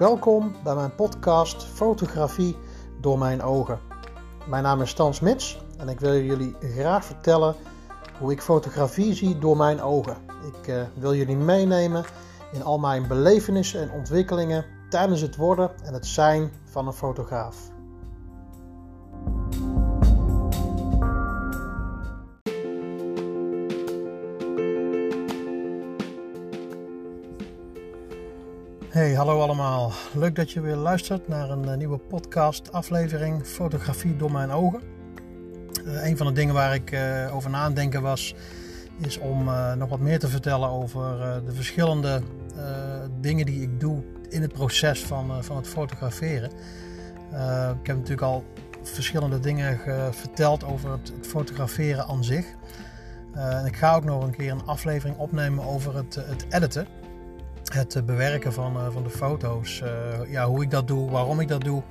Welkom bij mijn podcast Fotografie door mijn ogen. Mijn naam is Stan Smits en ik wil jullie graag vertellen hoe ik fotografie zie door mijn ogen. Ik uh, wil jullie meenemen in al mijn belevenissen en ontwikkelingen tijdens het worden en het zijn van een fotograaf. Hey, hallo allemaal. Leuk dat je weer luistert naar een eh, nieuwe podcast aflevering Fotografie door mijn ogen. Uh, een van de dingen waar ik uh, over na denken was, is om nog wat meer te vertellen over de verschillende dingen die ik doe in het proces van, van het fotograferen. ik heb natuurlijk al verschillende dingen verteld over het, fotograferen aan zich. en ik ga ook nog een keer een aflevering opnemen over het editen het bewerken van, uh, van de foto's. Uh, ja, hoe ik dat doe, waarom ik dat doe.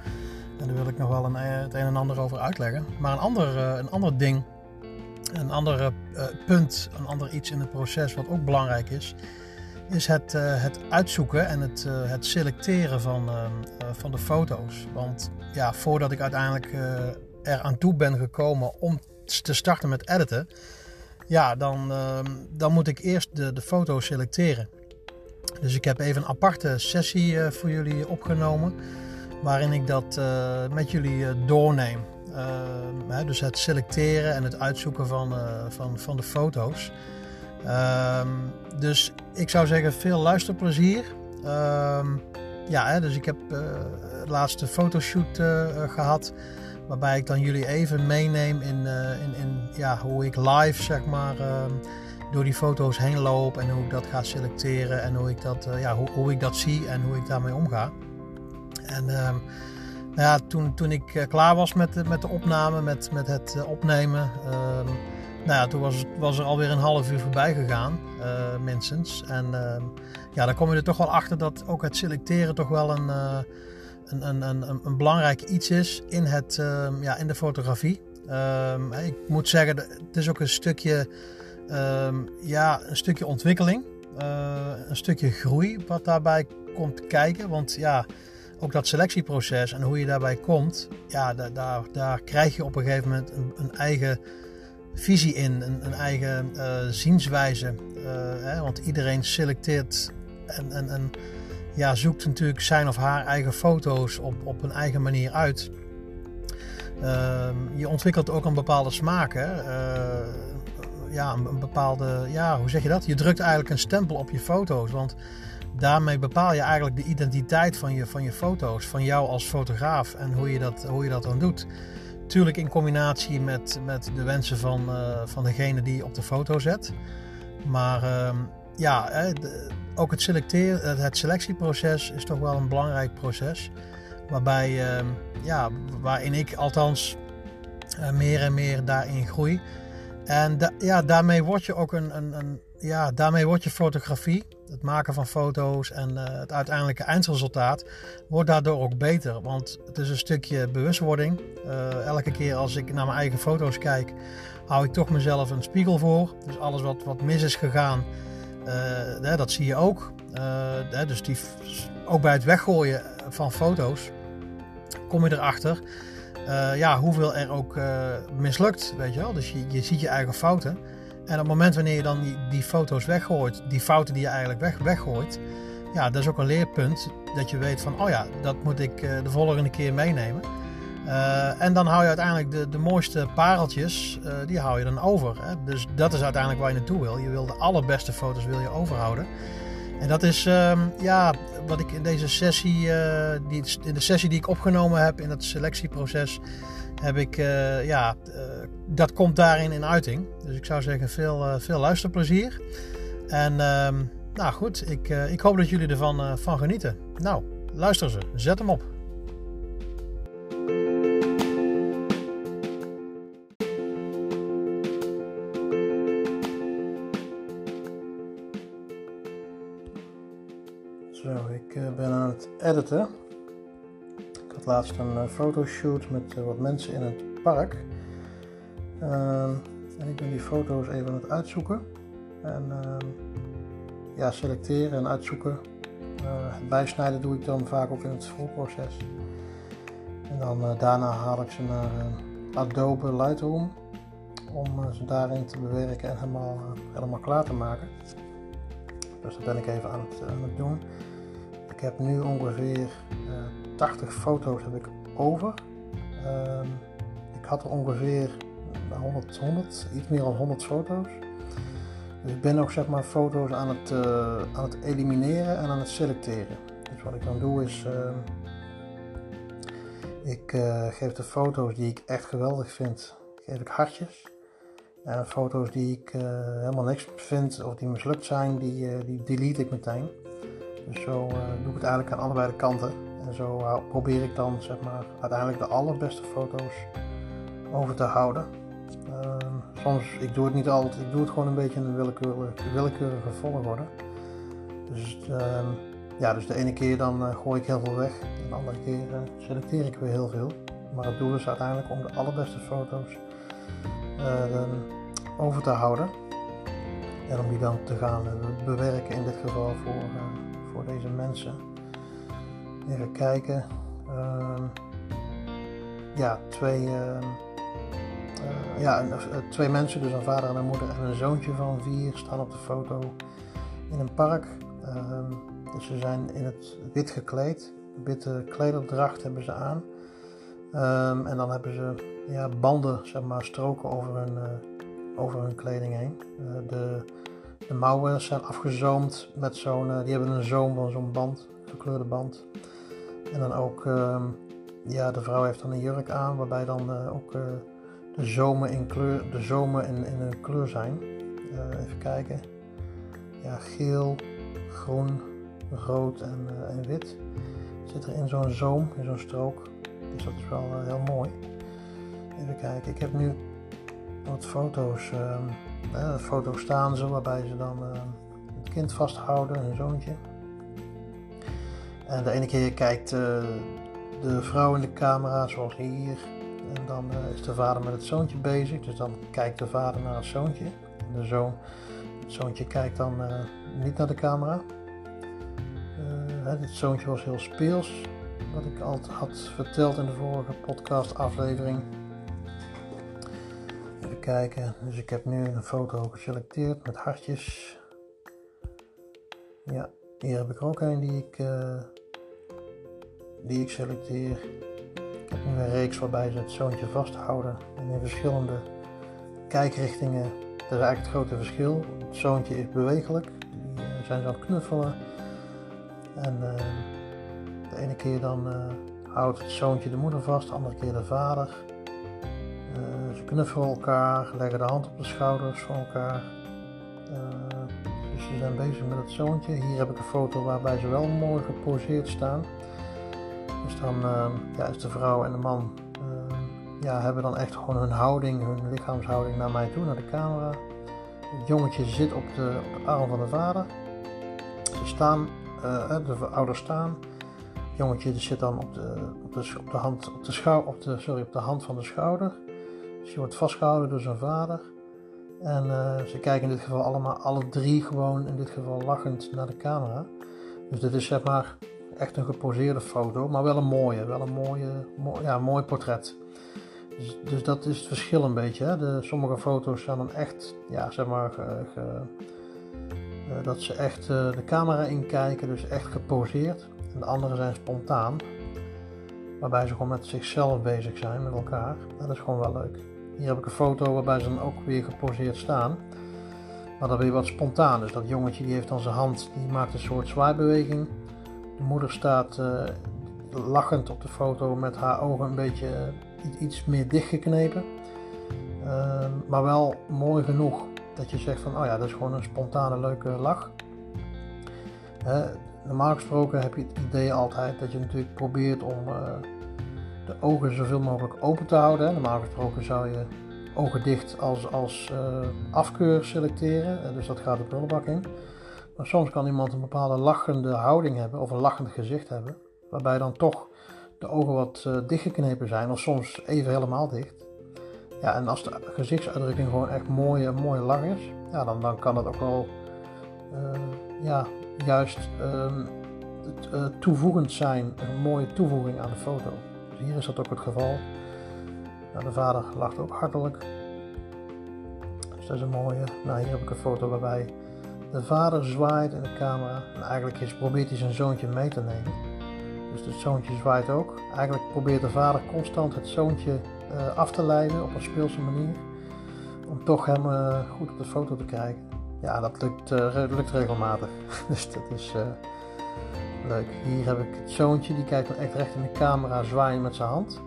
En daar wil ik nog wel een, eh, het een en ander over uitleggen. Maar een ander, een ander ding, een ander punt, een ander iets in het proces wat ook belangrijk is, is het, het uitzoeken en het, het selecteren van, van de foto's. Want ja, voordat ik uiteindelijk er aan toe ben gekomen om te starten met editen, ja, dan, dan moet ik eerst de, de foto's selecteren. Dus ik heb even een aparte sessie eh, voor jullie opgenomen. Waarin ik dat eh, met jullie eh, doorneem. Ehm, dus het selecteren en het uitzoeken van, van, van de foto's. Ehm, dus ik zou zeggen veel luisterplezier. Ehm, ja, dus ik heb de laatste fotoshoot gehad. Waarbij ik dan jullie even meeneem in, in, in ja, hoe ik live zeg maar door die foto's heen loop en hoe ik dat ga selecteren en hoe ik dat, uh, ja, hoe, hoe, ik dat zie en hoe ik daarmee omga. En uh, nou ja, toen, toen ik uh, klaar was met, de, met de opname, met, met het uh, opnemen, ehm, nou ja, toen was, was er alweer een half uur voorbij gegaan, minstens. En ehm, ja, dan kom je er toch wel achter dat ook het selecteren toch wel een, een, een, een, een belangrijk iets is in, het, ja, in de fotografie. ik moet zeggen, het is ook een stukje um, ja, een stukje ontwikkeling, uh, een stukje groei wat daarbij komt kijken. Want ja, ook dat selectieproces en hoe je daarbij komt, ja, daar, daar, daar krijg je op een gegeven moment een, een eigen visie in, een, een eigen uh, zienswijze. Uh, hè, want iedereen selecteert en, en, en ja, zoekt natuurlijk zijn of haar eigen foto's op, op een eigen manier uit. Uh, je ontwikkelt ook een bepaalde smaak. Hè? Ja, een, bepaalde, ja, hoe zeg je dat? Je drukt eigenlijk een stempel op je foto's. Want daarmee bepaal je eigenlijk de identiteit van je, van je foto's, van jou als fotograaf en hoe je dat, hoe je dat dan doet. Tuurlijk in combinatie met, met de wensen van, uh, van degene die je op de foto zet. Maar uh, ja, ook het, selecteren, het selectieproces is toch wel een belangrijk proces. Waarbij, uh, ja, waarin ik althans eh, meer en meer daarin groei. En ja, daarmee word je ook een, een, een, ja, daarmee wordt je fotografie, het maken van foto's en uh, het uiteindelijke eindresultaat, wordt daardoor ook beter. Want het is een stukje bewustwording. Uh, elke keer als ik naar mijn eigen foto's kijk, hou ik toch mezelf een spiegel voor. Dus alles wat, wat mis is gegaan, uh, dat zie je ook. dus die, ook bij het weggooien van foto's kom je erachter uh, ja, hoeveel er ook uh, mislukt, weet je wel. Dus je, je ziet je eigen fouten. En op het moment wanneer je dan die, die foto's weggooit, die fouten die je eigenlijk weg, weggooit, ja, dat is ook een leerpunt. Dat je weet van, oh ja, dat moet ik uh, de volgende keer meenemen. en dan hou je uiteindelijk de, de mooiste pareltjes, die hou je dan over. Hè? Dus dat is uiteindelijk waar je naartoe wil. Je wil de allerbeste foto's wil je overhouden. En dat is ehm, ja, wat ik in deze sessie, eh, die, in de sessie die ik opgenomen heb in het selectieproces, heb ik, uh, ja, uh, dat komt daarin in uiting. Dus ik zou zeggen, veel, veel luisterplezier. En ehm, nou goed, ik, ik hoop dat jullie ervan van genieten. Nou, luister ze, zet hem op. editen. Ik had laatst een uh, fotoshoot met uh, wat mensen in het park. Ehm, en ik ben die foto's even aan het uitzoeken. En ehm, ja, selecteren en uitzoeken het bijsnijden doe ik dan vaak ook in het voorproces. En dan daarna haal ik ze naar Adobe Lightroom om ze daarin te bewerken en helemaal, helemaal klaar te maken. Dus dat ben ik even aan het, aan het doen. Ik heb nu ongeveer 80 foto's heb ik over. Ehm, ik had er ongeveer 100, 100, iets meer dan 100 foto's. Dus ik ben ook zeg maar foto's aan het, uh, aan het elimineren en aan het selecteren. Dus wat ik dan doe is, uh, ik uh, geef de foto's die ik echt geweldig vind, geef ik hartjes. En foto's die ik helemaal niks vind of die mislukt zijn, die, die delete ik meteen. Dus zo doe ik het eigenlijk aan allebei de kanten. En zo probeer ik dan zeg maar uiteindelijk de allerbeste foto's over te houden. Ehm, soms, ik doe het niet altijd, ik doe het gewoon een beetje in een willekeurige, willekeurige volgorde. Dus, uh, ja, dus de ene keer dan uh, gooi ik heel veel weg en de andere keer selecteer ik weer heel veel. Maar het doel is uiteindelijk om de allerbeste foto's ehm, over te houden. En om die dan te gaan eh, bewerken in dit geval voor, voor deze mensen. Even kijken. ja, twee uh, ja, eh, twee mensen, dus een vader en een moeder en een zoontje van vier, staan op de foto in een park. Uh, dus ze zijn in het wit gekleed. Witte klederdracht hebben ze aan. En dan hebben ze ja, banden, zeg maar, stroken over hun, uh, over hun kleding heen. de, de mouwen zijn afgezoomd met zo'n, die hebben een zoom van zo'n band, gekleurde band. En dan ook, ehm, ja, de vrouw heeft dan een jurk aan, waarbij dan ook de zomen in, kleur, de zomen in, in een kleur zijn. Even kijken. Ja, geel, groen, rood en, en wit. Zit er in zo'n zoom, in zo'n strook. Dus dat is wel heel mooi. Even kijken. Ik heb nu wat foto's. Uh, foto's staan ze waarbij ze dan het kind vasthouden, hun zoontje. En de ene keer kijkt de vrouw in de camera, zoals hier. En dan is de vader met het zoontje bezig. Dus dan kijkt de vader naar het zoontje. En de zoon, het zoontje kijkt dan niet naar de camera. Het zoontje was heel speels. Wat ik al had verteld in de vorige podcast aflevering. Kijken. Dus ik heb nu een foto geselecteerd met hartjes. Ja, hier heb ik er ook een die ik, die ik selecteer. Ik heb nu een reeks waarbij ze het zoontje vasthouden en in verschillende kijkrichtingen. Dat is eigenlijk het grote verschil. Het zoontje is bewegelijk, die uh, zijn ze aan het knuffelen. En uh, de ene keer dan houdt het zoontje de moeder vast, de andere keer de vader. Ze knuffelen elkaar, leggen de hand op de schouders van elkaar. dus ze zijn bezig met het zoontje. Hier heb ik een foto waarbij ze wel mooi geposeerd staan. Dus dan uh, ja, is de vrouw en de man ja, hebben dan echt gewoon hun houding, hun lichaamshouding naar mij toe, naar de camera. Het jongetje zit op de, arm van de vader. Ze staan, de ouders staan. Het jongetje zit dan op de, op de, op de, hand, op, de schou, op, de, sorry, op de hand van de schouder. Je wordt vastgehouden door zijn vader. En uh, ze kijken in dit geval allemaal, alle drie gewoon in dit geval lachend naar de camera. Dus dit is zeg maar echt een geposeerde foto, maar wel een mooie, wel een mooie, ja, mooi portret. Dus, dus, dat is het verschil een beetje. Hè? De, sommige foto's zijn dan echt, ja, zeg maar, ge, uh, dat ze echt uh, de camera inkijken, dus echt geposeerd. En de andere zijn spontaan, waarbij ze gewoon met zichzelf bezig zijn, met elkaar. Dat is gewoon wel leuk. Hier heb ik een foto waarbij ze dan ook weer geposeerd staan. Maar dan weer wat spontaan. Dus dat jongetje die heeft dan zijn hand, die maakt een soort zwaaibeweging. De moeder staat uh, lachend op de foto met haar ogen een beetje uh, iets meer dichtgeknepen. Uh, maar wel mooi genoeg dat je zegt van, oh ja, dat is gewoon een spontane leuke lach. normaal gesproken heb je het idee altijd dat je natuurlijk probeert om eh, de ogen zoveel mogelijk open te houden. Normaal gesproken zou je ogen dicht als, als afkeur selecteren, dus dat gaat de prullenbak in. Maar soms kan iemand een bepaalde lachende houding hebben of een lachend gezicht hebben, waarbij dan toch de ogen wat uh, dichtgeknepen zijn of soms even helemaal dicht. Ja, en als de gezichtsuitdrukking gewoon echt mooi, een mooie lach is, ja, dan, dan kan het ook wel ja, juist uh, toevoegend zijn, een mooie toevoeging aan de foto. Hier is dat ook het geval. De vader lacht ook hartelijk. Dus dat is een mooie. Nou, hier heb ik een foto waarbij de vader zwaait in de camera. En eigenlijk probeert hij zijn zoontje mee te nemen. Dus het zoontje zwaait ook. Eigenlijk probeert de vader constant het zoontje uh, af te leiden op een speelse manier. Om toch hem uh, goed op de foto te krijgen. Ja, dat lukt, uh, lukt regelmatig. dus dat is leuk. Hier heb ik het zoontje, die kijkt dan echt recht in de camera, zwaaien met zijn hand.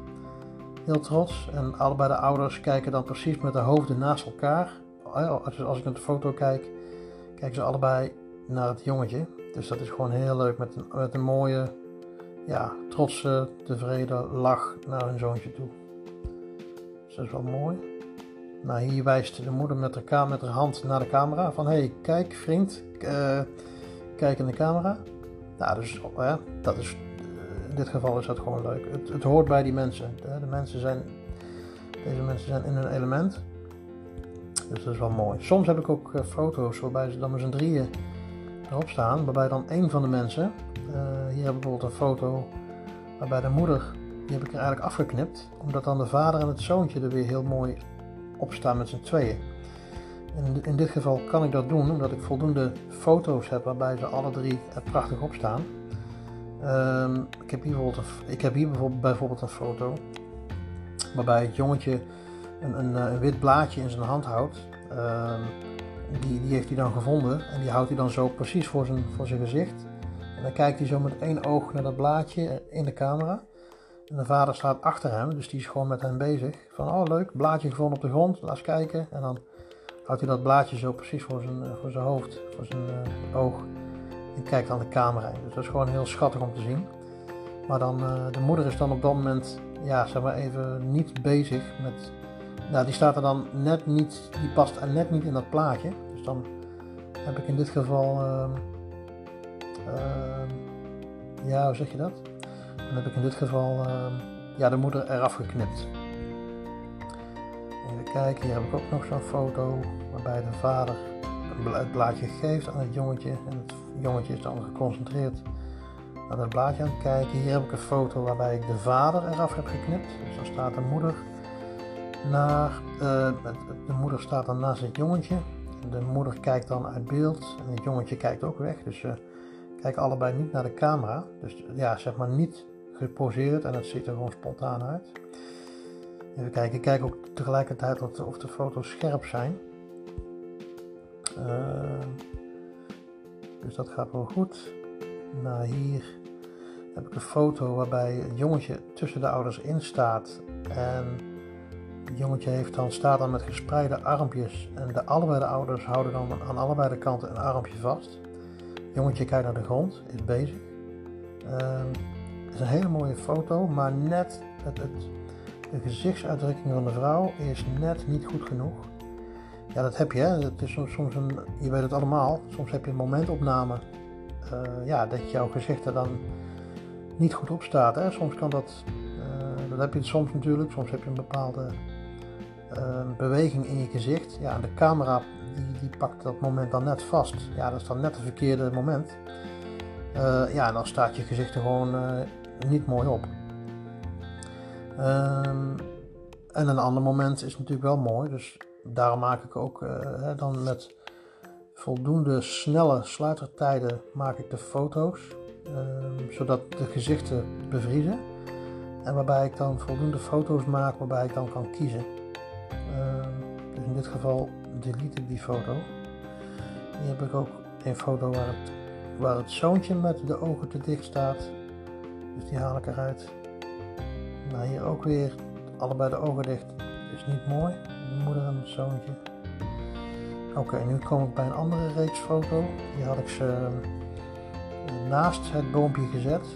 Heel trots. En allebei de ouders kijken dan precies met de hoofden naast elkaar. Als, als ik naar de foto kijk, kijken ze allebei naar het jongetje. Dus dat is gewoon heel leuk met een, een mooie, ja, trotse, tevreden lach naar hun zoontje toe. Dus dat is wel mooi. Nou, hier wijst de moeder met haar, met haar hand naar de camera van hé, hey, kijk vriend, uh, kijk in de camera. Nou, dus uh, dat is, uh, in dit geval is dat gewoon leuk. Het, het hoort bij die mensen. De, mensen zijn, deze mensen zijn in hun element. Dus dat is wel mooi. Soms heb ik ook uh, foto's waarbij ze dan met z'n drieën erop staan. Waarbij dan een van de mensen, uh, hier heb ik bijvoorbeeld een foto waarbij de moeder, die heb ik er eigenlijk afgeknipt. Omdat dan de vader en het zoontje er weer heel mooi op staan met z'n tweeën. In, in dit geval kan ik dat doen omdat ik voldoende foto's heb waarbij ze alle drie er prachtig op staan. Um, ik, heb hier bijvoorbeeld een, ik heb hier bijvoorbeeld, een foto waarbij het jongetje een, een, een wit blaadje in zijn hand houdt. Um, die, die heeft hij dan gevonden en die houdt hij dan zo precies voor zijn, voor zijn gezicht. En dan kijkt hij zo met één oog naar dat blaadje in de camera. En de vader staat achter hem, dus die is gewoon met hem bezig. Van, oh leuk, blaadje gevonden op de grond, laat eens kijken. En dan houdt hij dat blaadje zo precies voor zijn, voor zijn hoofd, voor zijn uh, oog. En kijkt dan de camera. Dus dat is gewoon heel schattig om te zien. Maar dan, uh, de moeder is dan op dat moment, ja, zeg maar even niet bezig met... Nou, die staat er dan net niet, die past er net niet in dat plaatje. Dus dan heb ik in dit geval, uh, ja, hoe zeg je dat? Dan heb ik in dit geval, ehm, ja, de moeder eraf geknipt. Kijken, hier heb ik ook nog zo'n foto waarbij de vader het blaadje geeft aan het jongetje. En het jongetje is dan geconcentreerd naar dat blaadje aan het kijken. Hier heb ik een foto waarbij ik de vader eraf heb geknipt. Dus dan staat de moeder naar, uh, de moeder staat dan naast het jongetje. De moeder kijkt dan uit beeld en het jongetje kijkt ook weg. Dus ze kijken allebei niet naar de camera. Dus ja, zeg maar niet geposeerd en het ziet er gewoon spontaan uit. Even kijken, ik kijk ook tegelijkertijd of de foto's scherp zijn. Uh, dus dat gaat wel goed. Nou, hier heb ik een foto waarbij het jongetje tussen de ouders in staat. En het jongetje heeft dan, staat dan met gespreide armpjes. En de, allebei de ouders houden dan aan allebei de kanten een armpje vast. Het jongetje kijkt naar de grond, is bezig. Uh, het is een hele mooie foto, maar net het de gezichtsuitdrukking van de vrouw is net niet goed genoeg. Ja, dat heb je. Het is soms, een, je weet het allemaal. Soms heb je een momentopname. Uh, ja, dat jouw gezicht er dan niet goed op staat. Hè? Soms kan dat. Uh, dat heb je soms natuurlijk. Soms heb je een bepaalde uh, beweging in je gezicht. Ja, de camera die, die pakt dat moment dan net vast. Ja, dat is dan net het verkeerde moment. ja, en dan staat je gezicht er gewoon niet mooi op. Um, en een ander moment is natuurlijk wel mooi, dus daarom maak ik ook uh, dan met voldoende snelle sluitertijden maak ik de foto's, um, zodat de gezichten bevriezen. En waarbij ik dan voldoende foto's maak waarbij ik dan kan kiezen. Um, dus in dit geval delete ik die foto. Hier heb ik ook een foto waar het, waar het zoontje met de ogen te dicht staat. Dus die haal ik eruit. Nou, hier ook weer allebei de ogen dicht. Is niet mooi. De moeder en zoontje. Oké, nu kom ik bij een andere reeks foto. Hier had ik ze eh, naast het boompje gezet.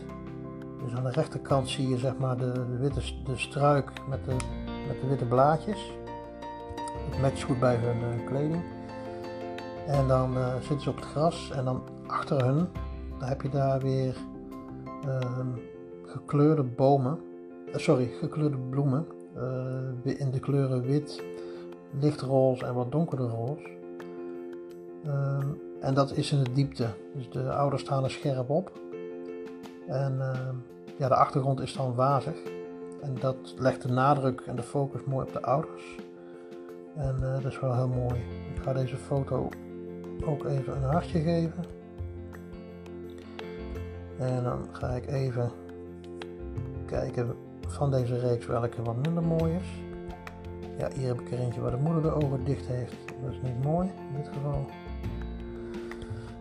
Dus aan de rechterkant zie je zeg maar de, de witte de struik met de, met de witte blaadjes. Het matcht goed bij hun uh, kleding. En dan uh, zitten ze op het gras en dan achter hun, dan heb je daar weer uh, gekleurde bomen eh, sorry, gekleurde bloemen uh, in de kleuren wit, lichtroze en wat donkerder roze. Uh, en dat is in de diepte. Dus de ouders staan er scherp op. En ja, de achtergrond is dan wazig. En dat legt de nadruk en de focus mooi op de ouders. En dat is wel heel mooi. Ik ga deze foto ook even een hartje geven. En dan ga ik even kijken van deze reeks welke wat minder mooi is. Ja, hier heb ik er eentje waar de moeder de ogen dicht heeft. Dat is niet mooi in dit geval.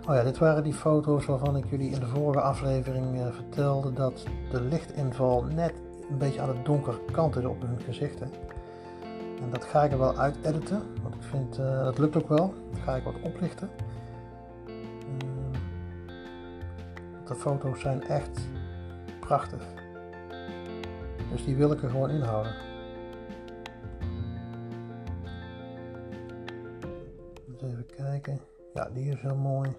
Oh ja, dit waren die foto's waarvan ik jullie in de vorige aflevering uh, vertelde dat de lichtinval net een beetje aan de donkere kant is op hun gezichten. En dat ga ik er wel uit editen, want ik vind uh, dat lukt ook wel. Dat ga ik wat oplichten. Uh, de foto's zijn echt prachtig. Dus die wil ik er gewoon inhouden. even kijken. Ja, die is heel mooi.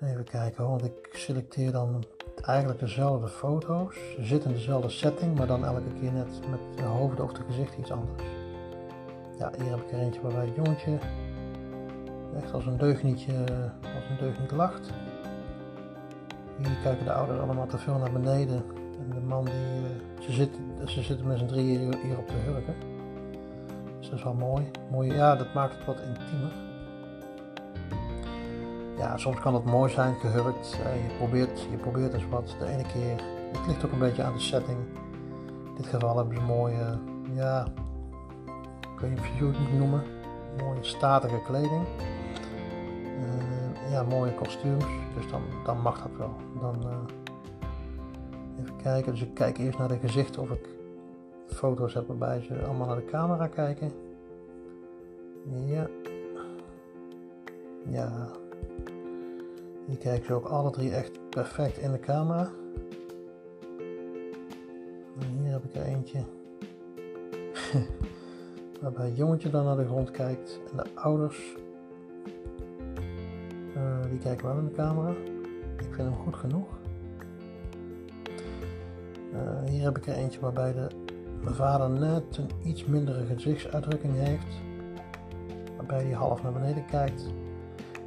Even kijken, want ik selecteer dan eigenlijk dezelfde foto's. Ze zitten in dezelfde setting, maar dan elke keer net met de hoofd of de gezicht iets anders. Ja, hier heb ik er eentje waarbij het jongetje echt als een deugnietje, als een deugniet lacht. Hier kijken de ouders allemaal te veel naar beneden. En de man die, uh, ze, zit, ze zitten met z'n drieën hier op de hurken. Dus dat is wel mooi. mooi. Ja, dat maakt het wat intiemer. Ja, soms kan het mooi zijn, gehurkt. Uh, je, probeert, je probeert eens wat. De ene keer, het ligt ook een beetje aan de setting. In dit geval hebben ze mooie, ja, of je het noemen. Mooie statige kleding. Ja, mooie kostuums. Dus dan, dan mag dat wel. Dan, uh, even kijken. Dus ik kijk eerst naar de gezichten of ik foto's heb waarbij ze allemaal naar de camera kijken. Ja. Ja. Hier kijken ze ook alle drie echt perfect in de camera. Hier heb ik er eentje. waarbij het jongetje dan naar de grond kijkt en de ouders uh, die kijken wel in de camera. Ik vind hem goed genoeg. Uh, hier heb ik er eentje waarbij de vader net een iets mindere gezichtsuitdrukking heeft. Waarbij hij half naar beneden kijkt.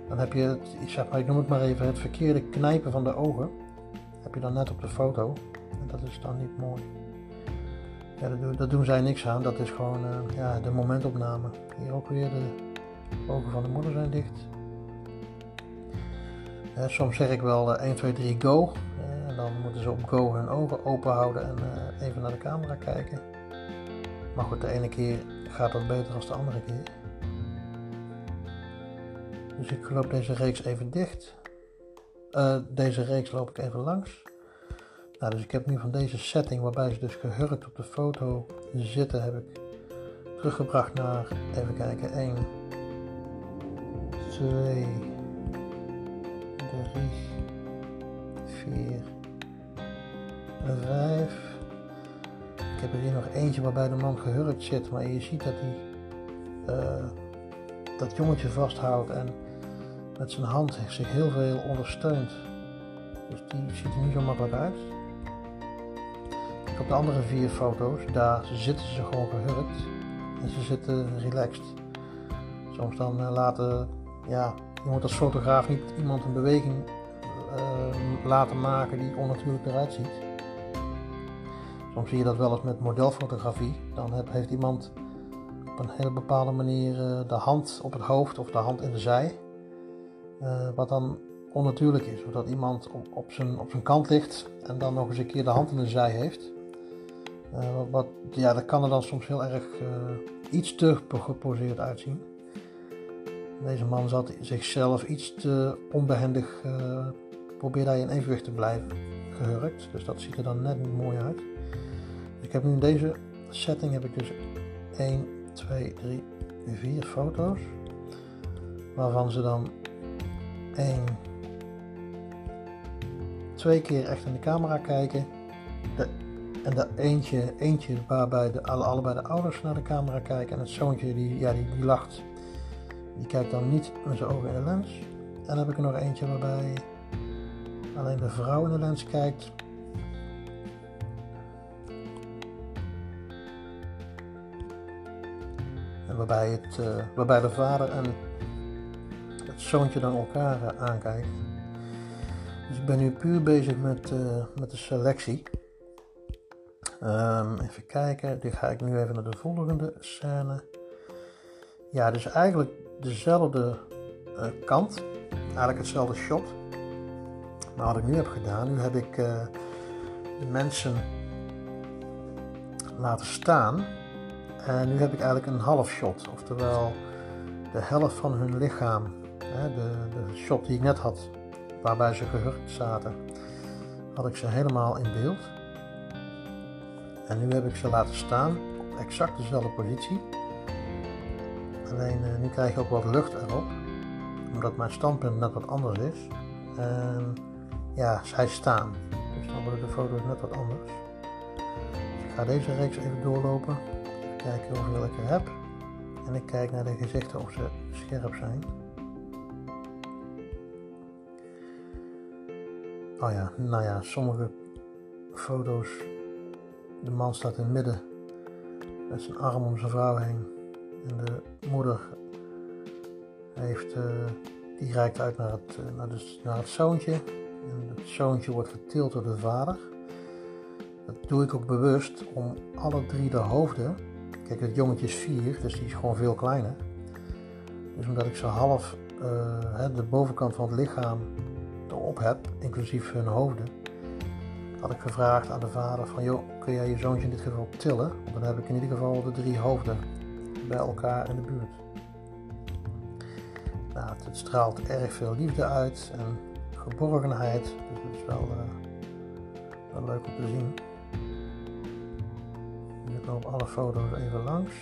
Dan heb je het, ik, ik noem het maar even, het verkeerde knijpen van de ogen. Heb je dan net op de foto. En dat is dan niet mooi. Ja, dat, doen, dat doen zij niks aan. Dat is gewoon uh, ja, de momentopname. Hier ook weer de ogen van de moeder zijn dicht soms zeg ik wel 1, 2, 3, go. en dan moeten ze op go hun ogen open houden en uh, even naar de camera kijken. Maar goed, de ene keer gaat dat beter dan de andere keer. Dus ik loop deze reeks even dicht. Deze reeks loop ik even langs. Nou, dus ik heb nu van deze setting waarbij ze dus gehurkt op de foto zitten, heb ik teruggebracht naar, even kijken, 1, 2, 3, 4, 5. Ik heb er hier nog eentje waarbij de man gehurkt zit, maar je ziet dat hij uh, dat jongetje vasthoudt en met zijn hand zich heel veel ondersteunt. Dus die ziet er niet zo makkelijk uit. Op de andere vier foto's, daar zitten ze gewoon gehurkt en ze zitten relaxed. Soms dan uh, laten, ja, je moet als fotograaf niet iemand een beweging uh, laten maken die onnatuurlijk eruit ziet. Soms zie je dat wel eens met modelfotografie. Dan heeft iemand op een hele bepaalde manier uh, de hand op het hoofd of de hand in de zij. Uh, wat dan onnatuurlijk is. Zodat iemand op, op, zijn, op zijn kant ligt en dan nog eens een keer de hand in de zij heeft. wat, ja, dat kan er dan soms heel erg iets te geposeerd uitzien. Deze man zat zichzelf iets te onbehendig, uh, probeerde hij in evenwicht te blijven, gehurkt. Dus dat ziet er dan net niet mooi uit. Ik heb nu in deze setting heb ik dus 1, 2, 3, 4 foto's. Waarvan ze dan 1, twee keer echt in de camera kijken. En de eentje, eentje waarbij de, allebei de ouders naar de camera kijken. En het zoontje die, ja, die, die lacht die kijkt dan niet met zijn ogen in de lens. En dan heb ik er nog eentje waarbij alleen de vrouw in de lens kijkt. En waarbij, het, uh, waarbij de vader en het zoontje dan elkaar uh, aankijken. Dus ik ben nu puur bezig met, uh, met de selectie. Um, even kijken, dit ga ik nu even naar de volgende scène. Ja, dus eigenlijk dezelfde uh, kant, eigenlijk hetzelfde shot. Maar wat ik nu heb gedaan, nu heb ik uh, de mensen laten staan. En nu heb ik eigenlijk een half shot, oftewel de helft van hun lichaam. Hè, de, de shot die ik net had, waarbij ze gehurkt zaten, had ik ze helemaal in beeld. En nu heb ik ze laten staan op exact dezelfde positie. Alleen uh, nu krijg je ook wat lucht erop, omdat mijn standpunt net wat anders is. En ja, zij staan, dus dan worden de foto's net wat anders. Dus ik ga deze reeks even doorlopen, even kijken hoeveel ik er heb. En ik kijk naar de gezichten of ze scherp zijn. Oh ja, nou ja, sommige foto's. De man staat in het midden met zijn arm om zijn vrouw heen. De moeder heeft, uh, die reikt uit naar het, uh, naar, de, naar het zoontje. En het zoontje wordt getild door de vader. Dat doe ik ook bewust om alle drie de hoofden. Kijk, het jongetje is vier, dus die is gewoon veel kleiner. Dus omdat ik ze half uh, de bovenkant van het lichaam op heb, inclusief hun hoofden, had ik gevraagd aan de vader van, joh, kun jij je zoontje in dit geval tillen? Dan heb ik in ieder geval de drie hoofden bij elkaar in de buurt. Nou, het, straalt erg veel liefde uit en geborgenheid, dus het is wel, uh, wel leuk om te zien. Ik loop alle foto's even langs.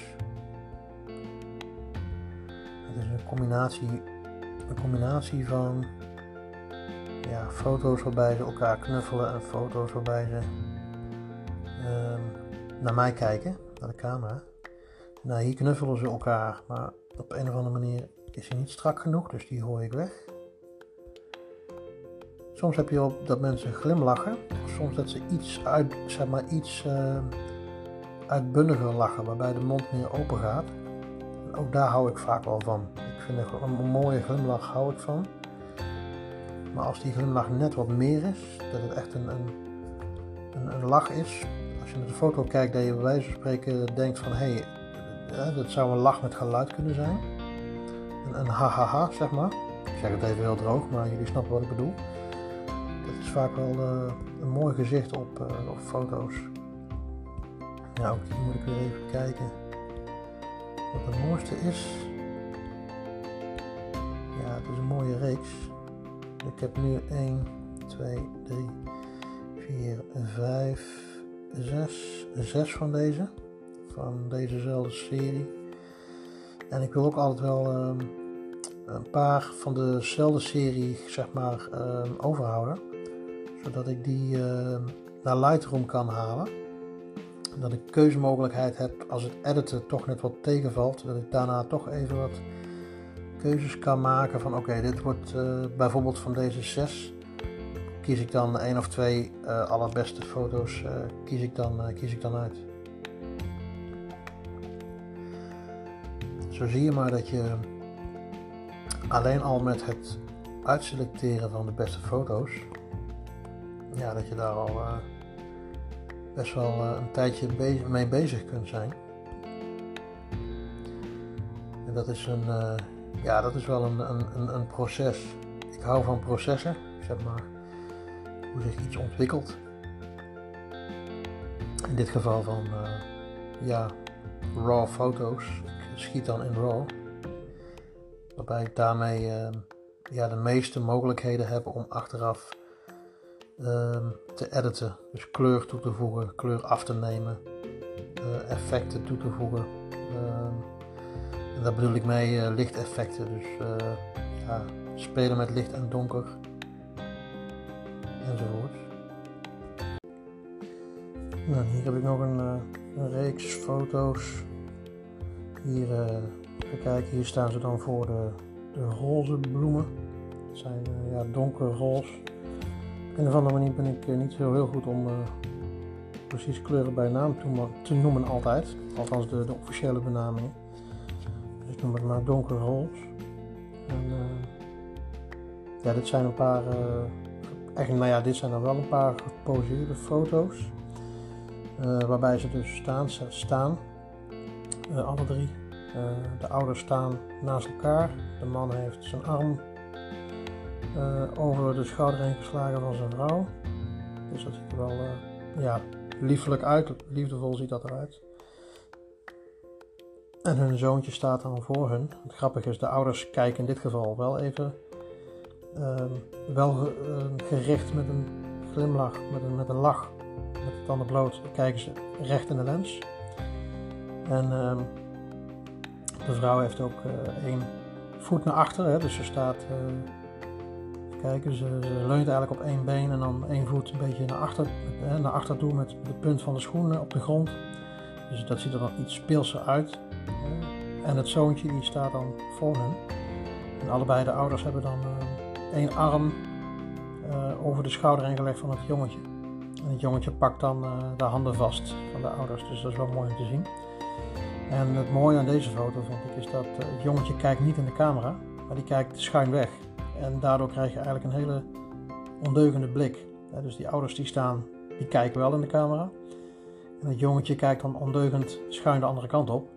Het is een combinatie, een combinatie van ja, foto's waarbij ze elkaar knuffelen en foto's waarbij ze uh, naar mij kijken, naar de camera. Nou, hier knuffelen ze elkaar, maar op een of andere manier is hij niet strak genoeg, dus die hoor ik weg. Soms heb je ook dat mensen glimlachen, soms dat ze iets uit, zeg maar iets uh, uitbundiger lachen, waarbij de mond meer open gaat. ook daar hou ik vaak wel van. Ik vind een, mooie glimlach hou ik van. Maar als die glimlach net wat meer is, dat het echt een, een, een, een lach is. Als je naar de foto kijkt, dat je bij wijze van spreken denkt van hé, hey, dat zou een lach met geluid kunnen zijn. Een, ha-ha-ha, zeg maar. Ik zeg het even heel droog, maar jullie snappen wat ik bedoel. Dat is vaak wel uh, een mooi gezicht op, uh, op foto's. Ja, ook die moet ik weer even kijken. Wat het mooiste is. Ja, het is een mooie reeks. Ik heb nu 1, 2, 3, 4, 5, 6, 6 van deze. Van dezezelfde serie. En ik wil ook altijd wel um, een paar van dezelfde serie zeg maar um, overhouden. Zodat ik die uh, naar Lightroom kan halen. Dat ik keuzemogelijkheid heb als het editen toch net wat tegenvalt. Dat ik daarna toch even wat keuzes kan maken van oké, dit wordt uh, bijvoorbeeld van deze zes. Kies ik dan één of twee uh, allerbeste foto's uh, kies, ik dan, kies ik dan uit. Zie je maar dat je alleen al met het uitselecteren van de beste foto's, ja, dat je daar al best wel een tijdje mee bezig kunt zijn. En dat is een, ja, dat is wel een, een, een proces. Ik hou van processen, zeg maar. Hoe zich iets ontwikkelt. In dit geval van ja, raw foto's. Schiet dan in RAW. Waarbij ik daarmee uh, ja, de meeste mogelijkheden heb om achteraf uh, te editen. Dus kleur toe te voegen, kleur af te nemen, eh, effecten toe te voegen. Ehm, en daar bedoel ik mee uh, lichteffecten. Dus uh, ja, spelen met licht en donker. Enzovoort. Nou, hier heb ik nog een reeks foto's. Hier, even kijken, hier staan ze dan voor de, de roze bloemen. Het zijn ja, donkerroze. Op een of andere manier ben ik niet zo heel goed om precies kleuren bij naam te, noemen altijd. Althans de, de officiële benamingen noem het maar donkerroze. En, ja, dit zijn een paar echt, nou ja, dit zijn dan wel een paar geposeerde foto's. waarbij ze dus staan. staan alle drie. de ouders staan naast elkaar. De man heeft zijn arm over de schouder heen geslagen van zijn vrouw. Dus dat ziet er wel ja, liefelijk uit. Liefdevol ziet dat eruit. En hun zoontje staat dan voor hun. Het grappige is, de ouders kijken in dit geval wel even ehm, wel ehm, gericht met een glimlach, met een, met een lach, met de tanden bloot, kijken ze recht in de lens. En ehm, de vrouw heeft ook uh, één voet naar achter, hè, dus ze staat, uh, kijken, ze, leunt eigenlijk op één been en dan één voet een beetje naar achter, uh, naar achter toe met de punt van de schoenen op de grond. Dus dat ziet er dan iets speelser uit. En het zoontje die staat dan voor hen. En allebei de ouders hebben dan uh, één arm over de schouder heen gelegd van het jongetje. En het jongetje pakt dan de handen vast van de ouders. Dus dat is wel mooi om te zien. En het mooie aan deze foto vind ik is dat het jongetje kijkt niet in de camera, maar die kijkt schuin weg. En daardoor krijg je eigenlijk een hele ondeugende blik. Dus die ouders die staan, die kijken wel in de camera. En het jongetje kijkt dan ondeugend schuin de andere kant op.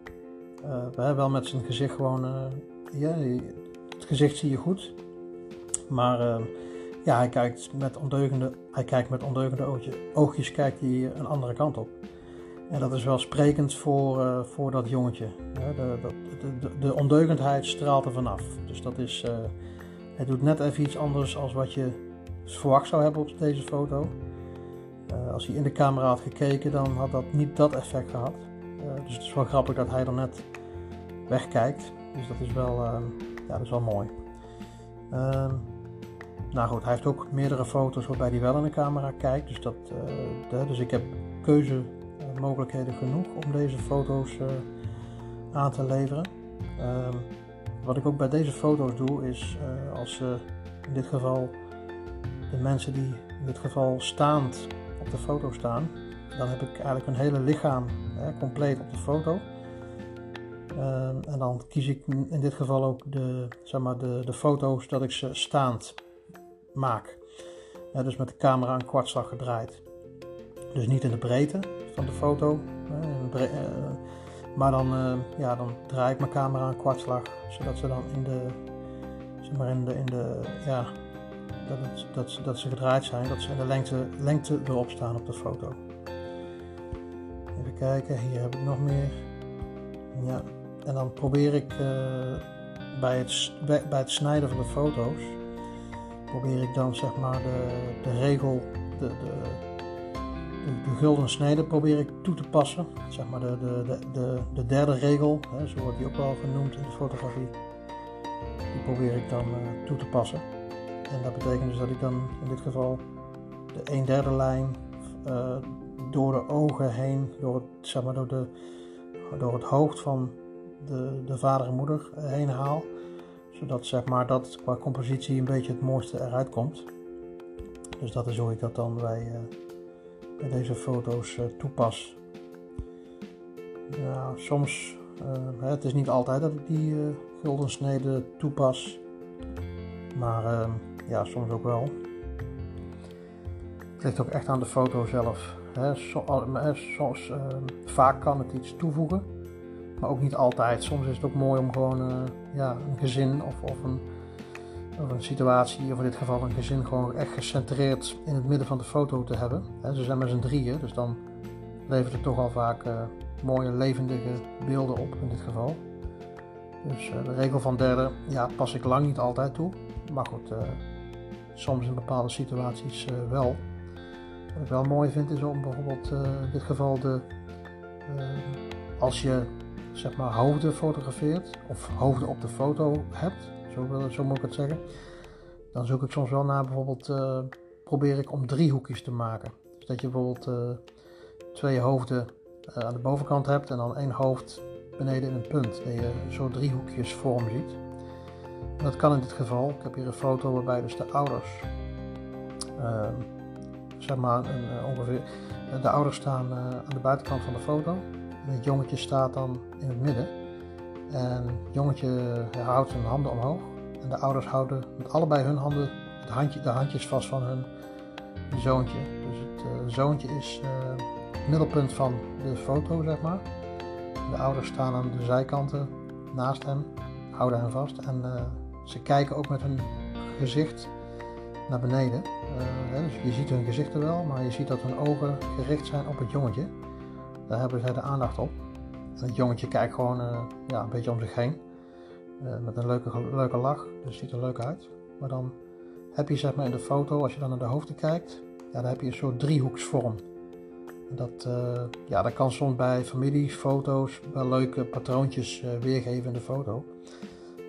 Uh, wel met zijn gezicht gewoon, uh, het gezicht zie je goed. Maar ja, hij kijkt met ondeugende, hij kijkt met ondeugende oogjes, oogjes kijkt hij een andere kant op. En dat is wel sprekend voor, voor dat jongetje. De, de, de, de, ondeugendheid straalt er vanaf. Dus dat is, hij doet net even iets anders als wat je verwacht zou hebben op deze foto. als hij in de camera had gekeken, dan had dat niet dat effect gehad. dus het is wel grappig dat hij dan net wegkijkt. Dus dat is wel, ja, dat is wel mooi. Uh, nou goed, hij heeft ook meerdere foto's waarbij hij wel in de camera kijkt. Dus, dat, dus ik heb keuzemogelijkheden genoeg om deze foto's eh, aan te leveren. Ehm, wat ik ook bij deze foto's doe is als in dit geval de mensen die in dit geval staand op de foto staan, dan heb ik eigenlijk een hele lichaam hè, compleet op de foto. Ehm, en dan kies ik in dit geval ook de, zeg maar de, de foto's dat ik ze staand maak. dus met de camera een kwartslag gedraaid. Dus niet in de breedte van de foto. Uh, maar dan, uh, ja, dan draai ik mijn camera een kwartslag. Zodat ze dan in de, zeg maar in de, in de ja, dat, het, dat, dat ze gedraaid zijn. Dat ze in de lengte, lengte erop staan op de foto. Even kijken, hier heb ik nog meer. Ja, en dan probeer ik uh, bij, het, bij, bij, het snijden van de foto's, probeer ik dan zeg maar de, de regel, de, de, de, de gulden snede probeer ik toe te passen. Zeg maar de, de, de, de, derde regel, hè, zo wordt die ook wel genoemd in de fotografie. Die probeer ik dan uh, toe te passen. En dat betekent dus dat ik dan in dit geval de 1 derde lijn uh, door de ogen heen, door het, zeg maar, door, de, door het hoofd van de, de vader en moeder eh, heen haal. Zodat zeg maar, dat qua compositie een beetje het mooiste eruit komt. Dus dat is hoe ik dat dan bij, uh, deze foto's uh, toepas. Ja, soms, uh, het is niet altijd dat ik die gulden snede toepas. Maar ja, soms ook wel. Het ligt ook echt aan de foto zelf. Hè. Soms, vaak kan het iets toevoegen. Maar ook niet altijd. Soms is het ook mooi om gewoon ja, een gezin of, of, een, of een situatie, of in dit geval een gezin, gewoon echt gecentreerd in het midden van de foto te hebben. ze zijn met z'n drieën, dus dan levert het toch al vaak uh, mooie levendige beelden op in dit geval. Dus uh, de regel van derde, ja, pas ik lang niet altijd toe. Maar goed, soms in bepaalde situaties wel. Wat ik wel mooi vind is om bijvoorbeeld in dit geval de, als je zeg maar hoofden fotografeert of hoofden op de foto hebt, zo, moet ik het zeggen, dan zoek ik soms wel naar bijvoorbeeld, uh, probeer ik om driehoekjes te maken. Dus dat je bijvoorbeeld uh, twee hoofden uh, aan de bovenkant hebt en dan één hoofd beneden in een punt. Dat je zo driehoekjes vorm ziet. En dat kan in dit geval. Ik heb hier een foto waarbij dus de ouders, zeg maar ongeveer, de ouders staan aan de buitenkant van de foto het jongetje staat dan in het midden. En jongetje houdt zijn handen omhoog. En de ouders houden met allebei hun handen de, handje, de handjes vast van hun zoontje. Dus het zoontje is het middelpunt van de foto, zeg maar. De ouders staan aan de zijkanten naast hem, houden hem vast en ze kijken ook met hun gezicht naar beneden. Uh, dus je ziet hun gezichten wel, maar je ziet dat hun ogen gericht zijn op het jongetje. Daar hebben zij de aandacht op. Het jongetje kijkt gewoon uh, ja, een beetje om zich heen. Uh, met een leuke, leuke lach, dus ziet er leuk uit. Maar dan heb je zeg maar in de foto, als je dan naar de hoofden kijkt, ja, dan heb je een soort driehoeksvorm. Dat, ja, dat kan soms bij familiefoto's wel leuke patroontjes weergeven in de foto.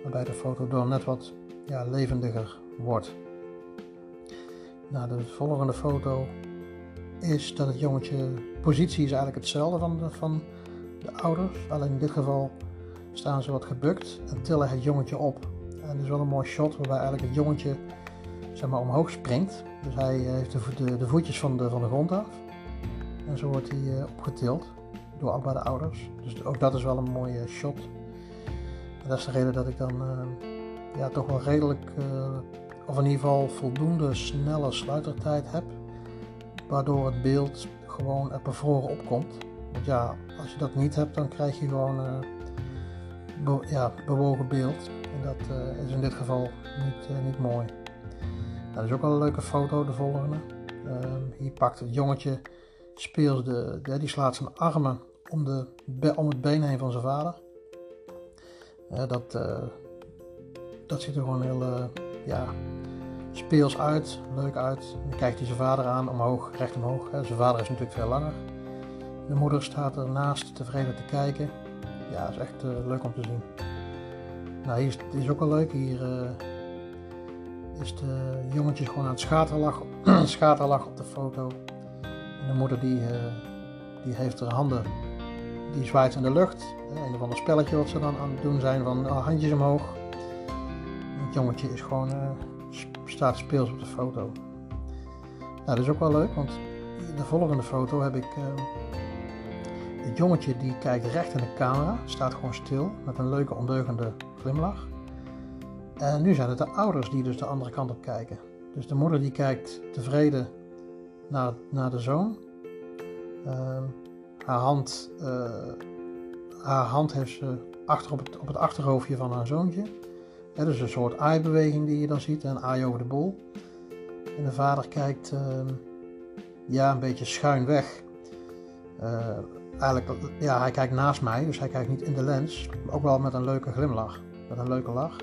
Waarbij de foto door net wat ja, levendiger wordt. Nou, de volgende foto is dat het jongetje, positie is eigenlijk hetzelfde van de, van de ouders. Alleen in dit geval staan ze wat gebukt en tillen het jongetje op. En het is wel een mooi shot waarbij eigenlijk het jongetje zeg maar, omhoog springt. Dus hij heeft de, de, voetjes van de, van de grond af. En zo wordt hij uh, opgetild door allebei de ouders. Dus ook dat is wel een mooie shot. En dat is de reden dat ik dan uh, ja, toch wel redelijk of in ieder geval voldoende snelle sluitertijd heb, waardoor het beeld gewoon er bevroren opkomt. Ja, als je dat niet hebt, dan krijg je gewoon uh, ja, bewogen beeld. En dat uh, is in dit geval niet, uh, niet mooi. Nou, dat is ook wel een leuke foto, de volgende. Ehm, hier pakt het jongetje, speelt de, die slaat zijn armen om, de, om het been heen van zijn vader. dat, dat ziet er gewoon heel ja, speels uit, leuk uit. Dan kijkt hij zijn vader aan, omhoog, recht omhoog. Zijn vader is natuurlijk veel langer. De moeder staat ernaast tevreden te kijken. Ja, is echt uh, leuk om te zien. Nou, hier is, ook wel leuk. Hier uh, is de jongetje gewoon aan het schaterlag, schaterlag op de foto. En de moeder die, uh, die heeft haar handen, die zwaait in de lucht. Een of ander spelletje wat ze dan aan het doen zijn van handjes omhoog. Het jongetje is gewoon staat speels op de foto. Nou, dat is ook wel leuk, want de volgende foto heb ik het jongetje die kijkt recht in de camera, staat gewoon stil met een leuke ondeugende glimlach. En nu zijn het de ouders die dus de andere kant op kijken. Dus de moeder die kijkt tevreden naar, naar de zoon. Uh, haar, hand, uh, haar hand heeft ze achter op het, op het achterhoofdje van haar zoontje. Ja, dus een soort aaibeweging die je dan ziet, een aai over de bol. En de vader kijkt uh, ja, een beetje schuin weg. Uh, eigenlijk, ja, hij kijkt naast mij, dus hij kijkt niet in de lens. Ook wel met een leuke glimlach, met een leuke lach.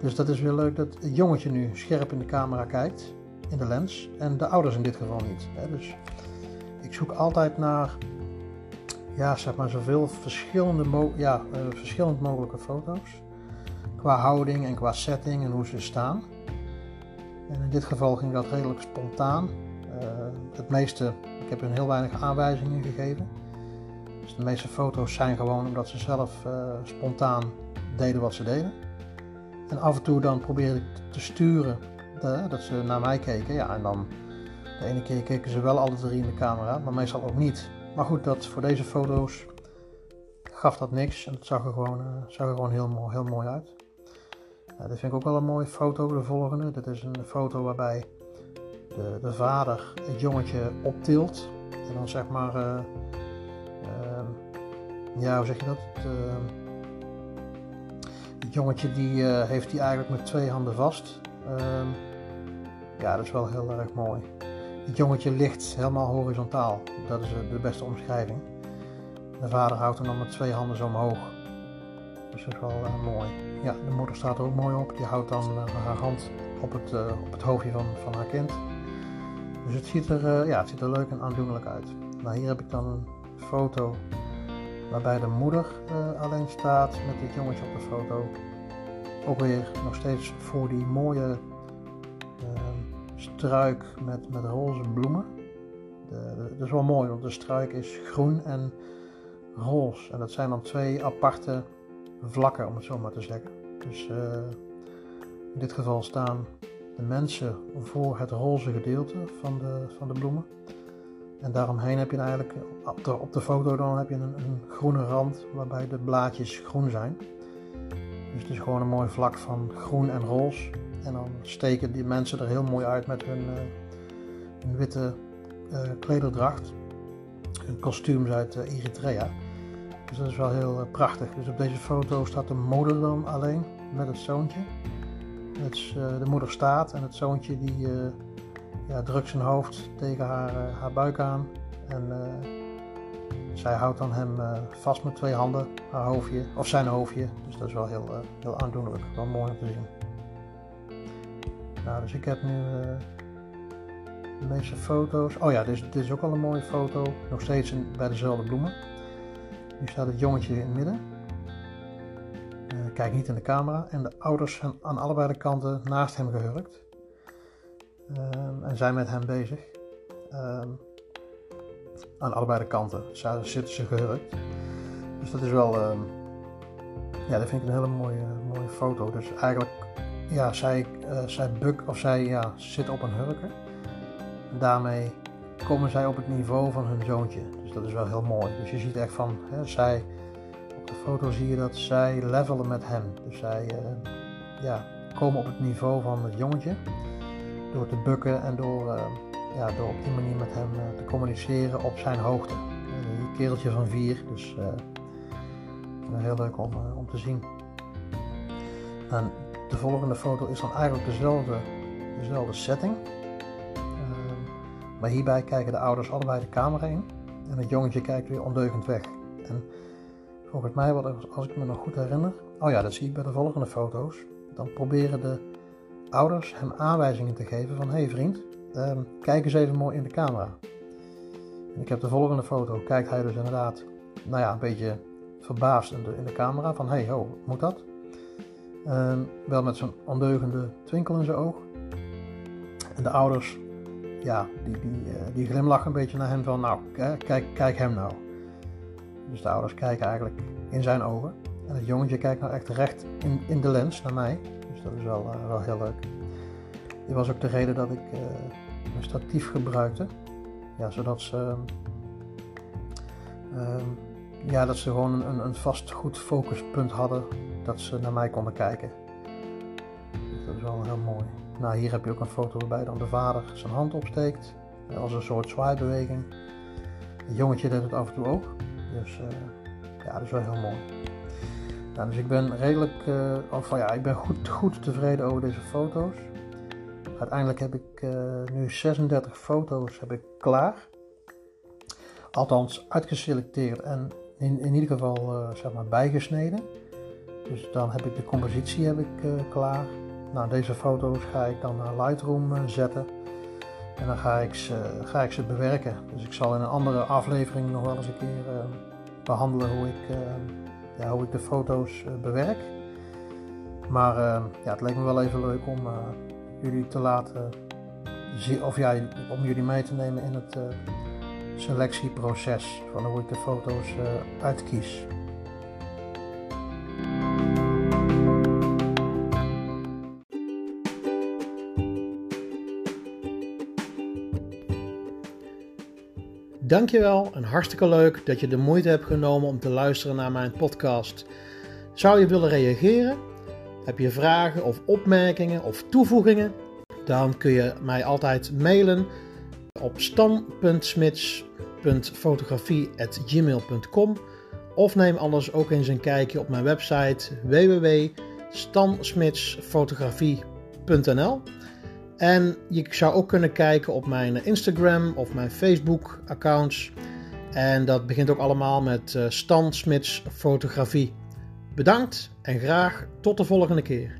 Dus dat is weer leuk dat het jongetje nu scherp in de camera kijkt, in de lens. En de ouders in dit geval niet. Hè. Dus ik zoek altijd naar, ja, zeg maar, zoveel verschillende ja, uh, verschillend mogelijke foto's qua houding en qua setting en hoe ze staan. En in dit geval ging dat redelijk spontaan. Uh, het meeste, ik heb hun heel weinig aanwijzingen gegeven. Dus de meeste foto's zijn gewoon omdat ze zelf uh, spontaan deden wat ze deden. En af en toe dan probeerde ik te sturen de, dat ze naar mij keken. Ja, en dan de ene keer keken ze wel alle drie in de camera, maar meestal ook niet. Maar goed, dat voor deze foto's gaf dat niks en het zag er gewoon, uh, zag er gewoon heel, heel mooi uit. Dit vind ik ook wel een mooie foto, de volgende. Dit is een foto waarbij de, de vader het jongetje optilt. En dan zeg maar, uh, ja, hoe zeg je dat? Het, uh, het jongetje die heeft hij eigenlijk met twee handen vast. Ehm, ja, dat is wel heel erg mooi. Het jongetje ligt helemaal horizontaal. Dat is de beste omschrijving. De vader houdt hem dan met twee handen zo omhoog. Dus dat is wel mooi. Ja, de moeder staat er ook mooi op. Die houdt dan haar hand op het, op het hoofdje van, van haar kind. Dus het ziet, er, ja, het ziet er leuk en aandoenlijk uit. Nou, hier heb ik dan een foto waarbij de moeder alleen staat met dit jongetje op de foto. Ook weer nog steeds voor die mooie struik met, met roze bloemen. De, dat is wel mooi, want de struik is groen en roze. En dat zijn dan twee aparte vlakken, om het zo maar te zeggen. Dus uh, in dit geval staan de mensen voor het roze gedeelte van de, van de bloemen. En daaromheen heb je eigenlijk, op de, op de foto dan heb je een, een, groene rand waarbij de blaadjes groen zijn. Dus het is gewoon een mooi vlak van groen en roze. En dan steken die mensen er heel mooi uit met hun, hun witte klederdracht. Hun kostuums uit Eritrea. Dus dat is wel heel prachtig. Dus op deze foto staat de moeder dan alleen met het zoontje. Het, de moeder staat en het zoontje die ja, drukt zijn hoofd tegen haar, haar buik aan. En zij houdt dan hem uh, vast met twee handen, haar hoofdje, of zijn hoofdje. Dus dat is wel heel, heel aandoenlijk, wel mooi om te zien. Nou, dus ik heb nu uh, de meeste foto's. Oh ja, dit is, ook al een mooie foto. Nog steeds bij dezelfde bloemen. Nu staat het jongetje in het midden. kijk niet in de camera. En de ouders zijn aan allebei de kanten naast hem gehurkt. Ehm, en zijn met hem bezig. Ehm, aan allebei de kanten zitten ze gehurkt. Dus dat is wel, uh, ja, dat vind ik een hele mooie, mooie foto. Dus eigenlijk, ja, zij, uh, zij buk of zij ja, zit op een hurken. En daarmee komen zij op het niveau van hun zoontje. Dus dat is wel heel mooi. Dus je ziet echt van, hè, zij, op de foto zie je dat zij levelen met hem. Dus zij, ja, komen op het niveau van het jongetje. Door te bukken en door ehm, ja, door op die manier met hem eh, te communiceren op zijn hoogte. Een kereltje van vier, dus heel leuk om, eh, om te zien. En de volgende foto is dan eigenlijk dezelfde, dezelfde setting. Maar hierbij kijken de ouders allebei de camera in. En het jongetje kijkt weer ondeugend weg. En volgens mij, als ik me nog goed herinner. Oh ja, dat zie ik bij de volgende foto's. Dan proberen de ouders hem aanwijzingen te geven van... Hey vriend, Um, kijk eens even mooi in de camera. En ik heb de volgende foto. Kijkt hij dus inderdaad, nou ja, een beetje verbaasd in de, camera. Van, hey, ho, moet dat? Um, wel met zo'n ondeugende twinkel in zijn oog. En de ouders, ja, die, die, uh, die glimlachen een beetje naar hem van, nou, kijk, kijk hem nou. Dus de ouders kijken eigenlijk in zijn ogen. En het jongetje kijkt nou echt recht in, in de lens naar mij. Dus dat is wel, uh, wel heel leuk. Dit was ook de reden dat ik uh, een statief gebruikte. Ja, zodat ze, uh, ja, dat ze gewoon een, een vast goed focuspunt hadden. Dat ze naar mij konden kijken. Dus dat is wel heel mooi. Nou, hier heb je ook een foto waarbij dan de vader zijn hand opsteekt. Als een soort zwaaibeweging. Het jongetje deed het af en toe ook. Dus ja, dat is wel heel mooi. Dus ik ben redelijk, uh, of ja, ik ben goed, goed tevreden over deze foto's. Uiteindelijk heb ik uh, nu 36 foto's heb ik klaar. Althans uitgeselecteerd en in, in ieder geval uh, zeg maar bijgesneden. Dus dan heb ik de compositie heb ik, klaar. Nou, deze foto's ga ik dan naar Lightroom zetten. En dan ga ik, ze, ga ik ze bewerken. Dus ik zal in een andere aflevering nog wel eens een keer behandelen hoe ik, ja, hoe ik de foto's bewerk. Maar ja, het leek me wel even leuk om jullie te laten zien, of ja, om jullie mee te nemen in het selectieproces van hoe ik de foto's uitkies. Dankjewel en hartstikke leuk dat je de moeite hebt genomen om te luisteren naar mijn podcast. Zou je willen reageren? Heb je vragen of opmerkingen of toevoegingen? Dan kun je mij altijd mailen op stan.smits.fotografie.gmail.com of neem anders ook eens een kijkje op mijn website www.stansmitsfotografie.nl En je zou ook kunnen kijken op mijn Instagram of mijn Facebook accounts. En dat begint ook allemaal met uh, Stan Smits Fotografie. Bedankt en graag tot de volgende keer.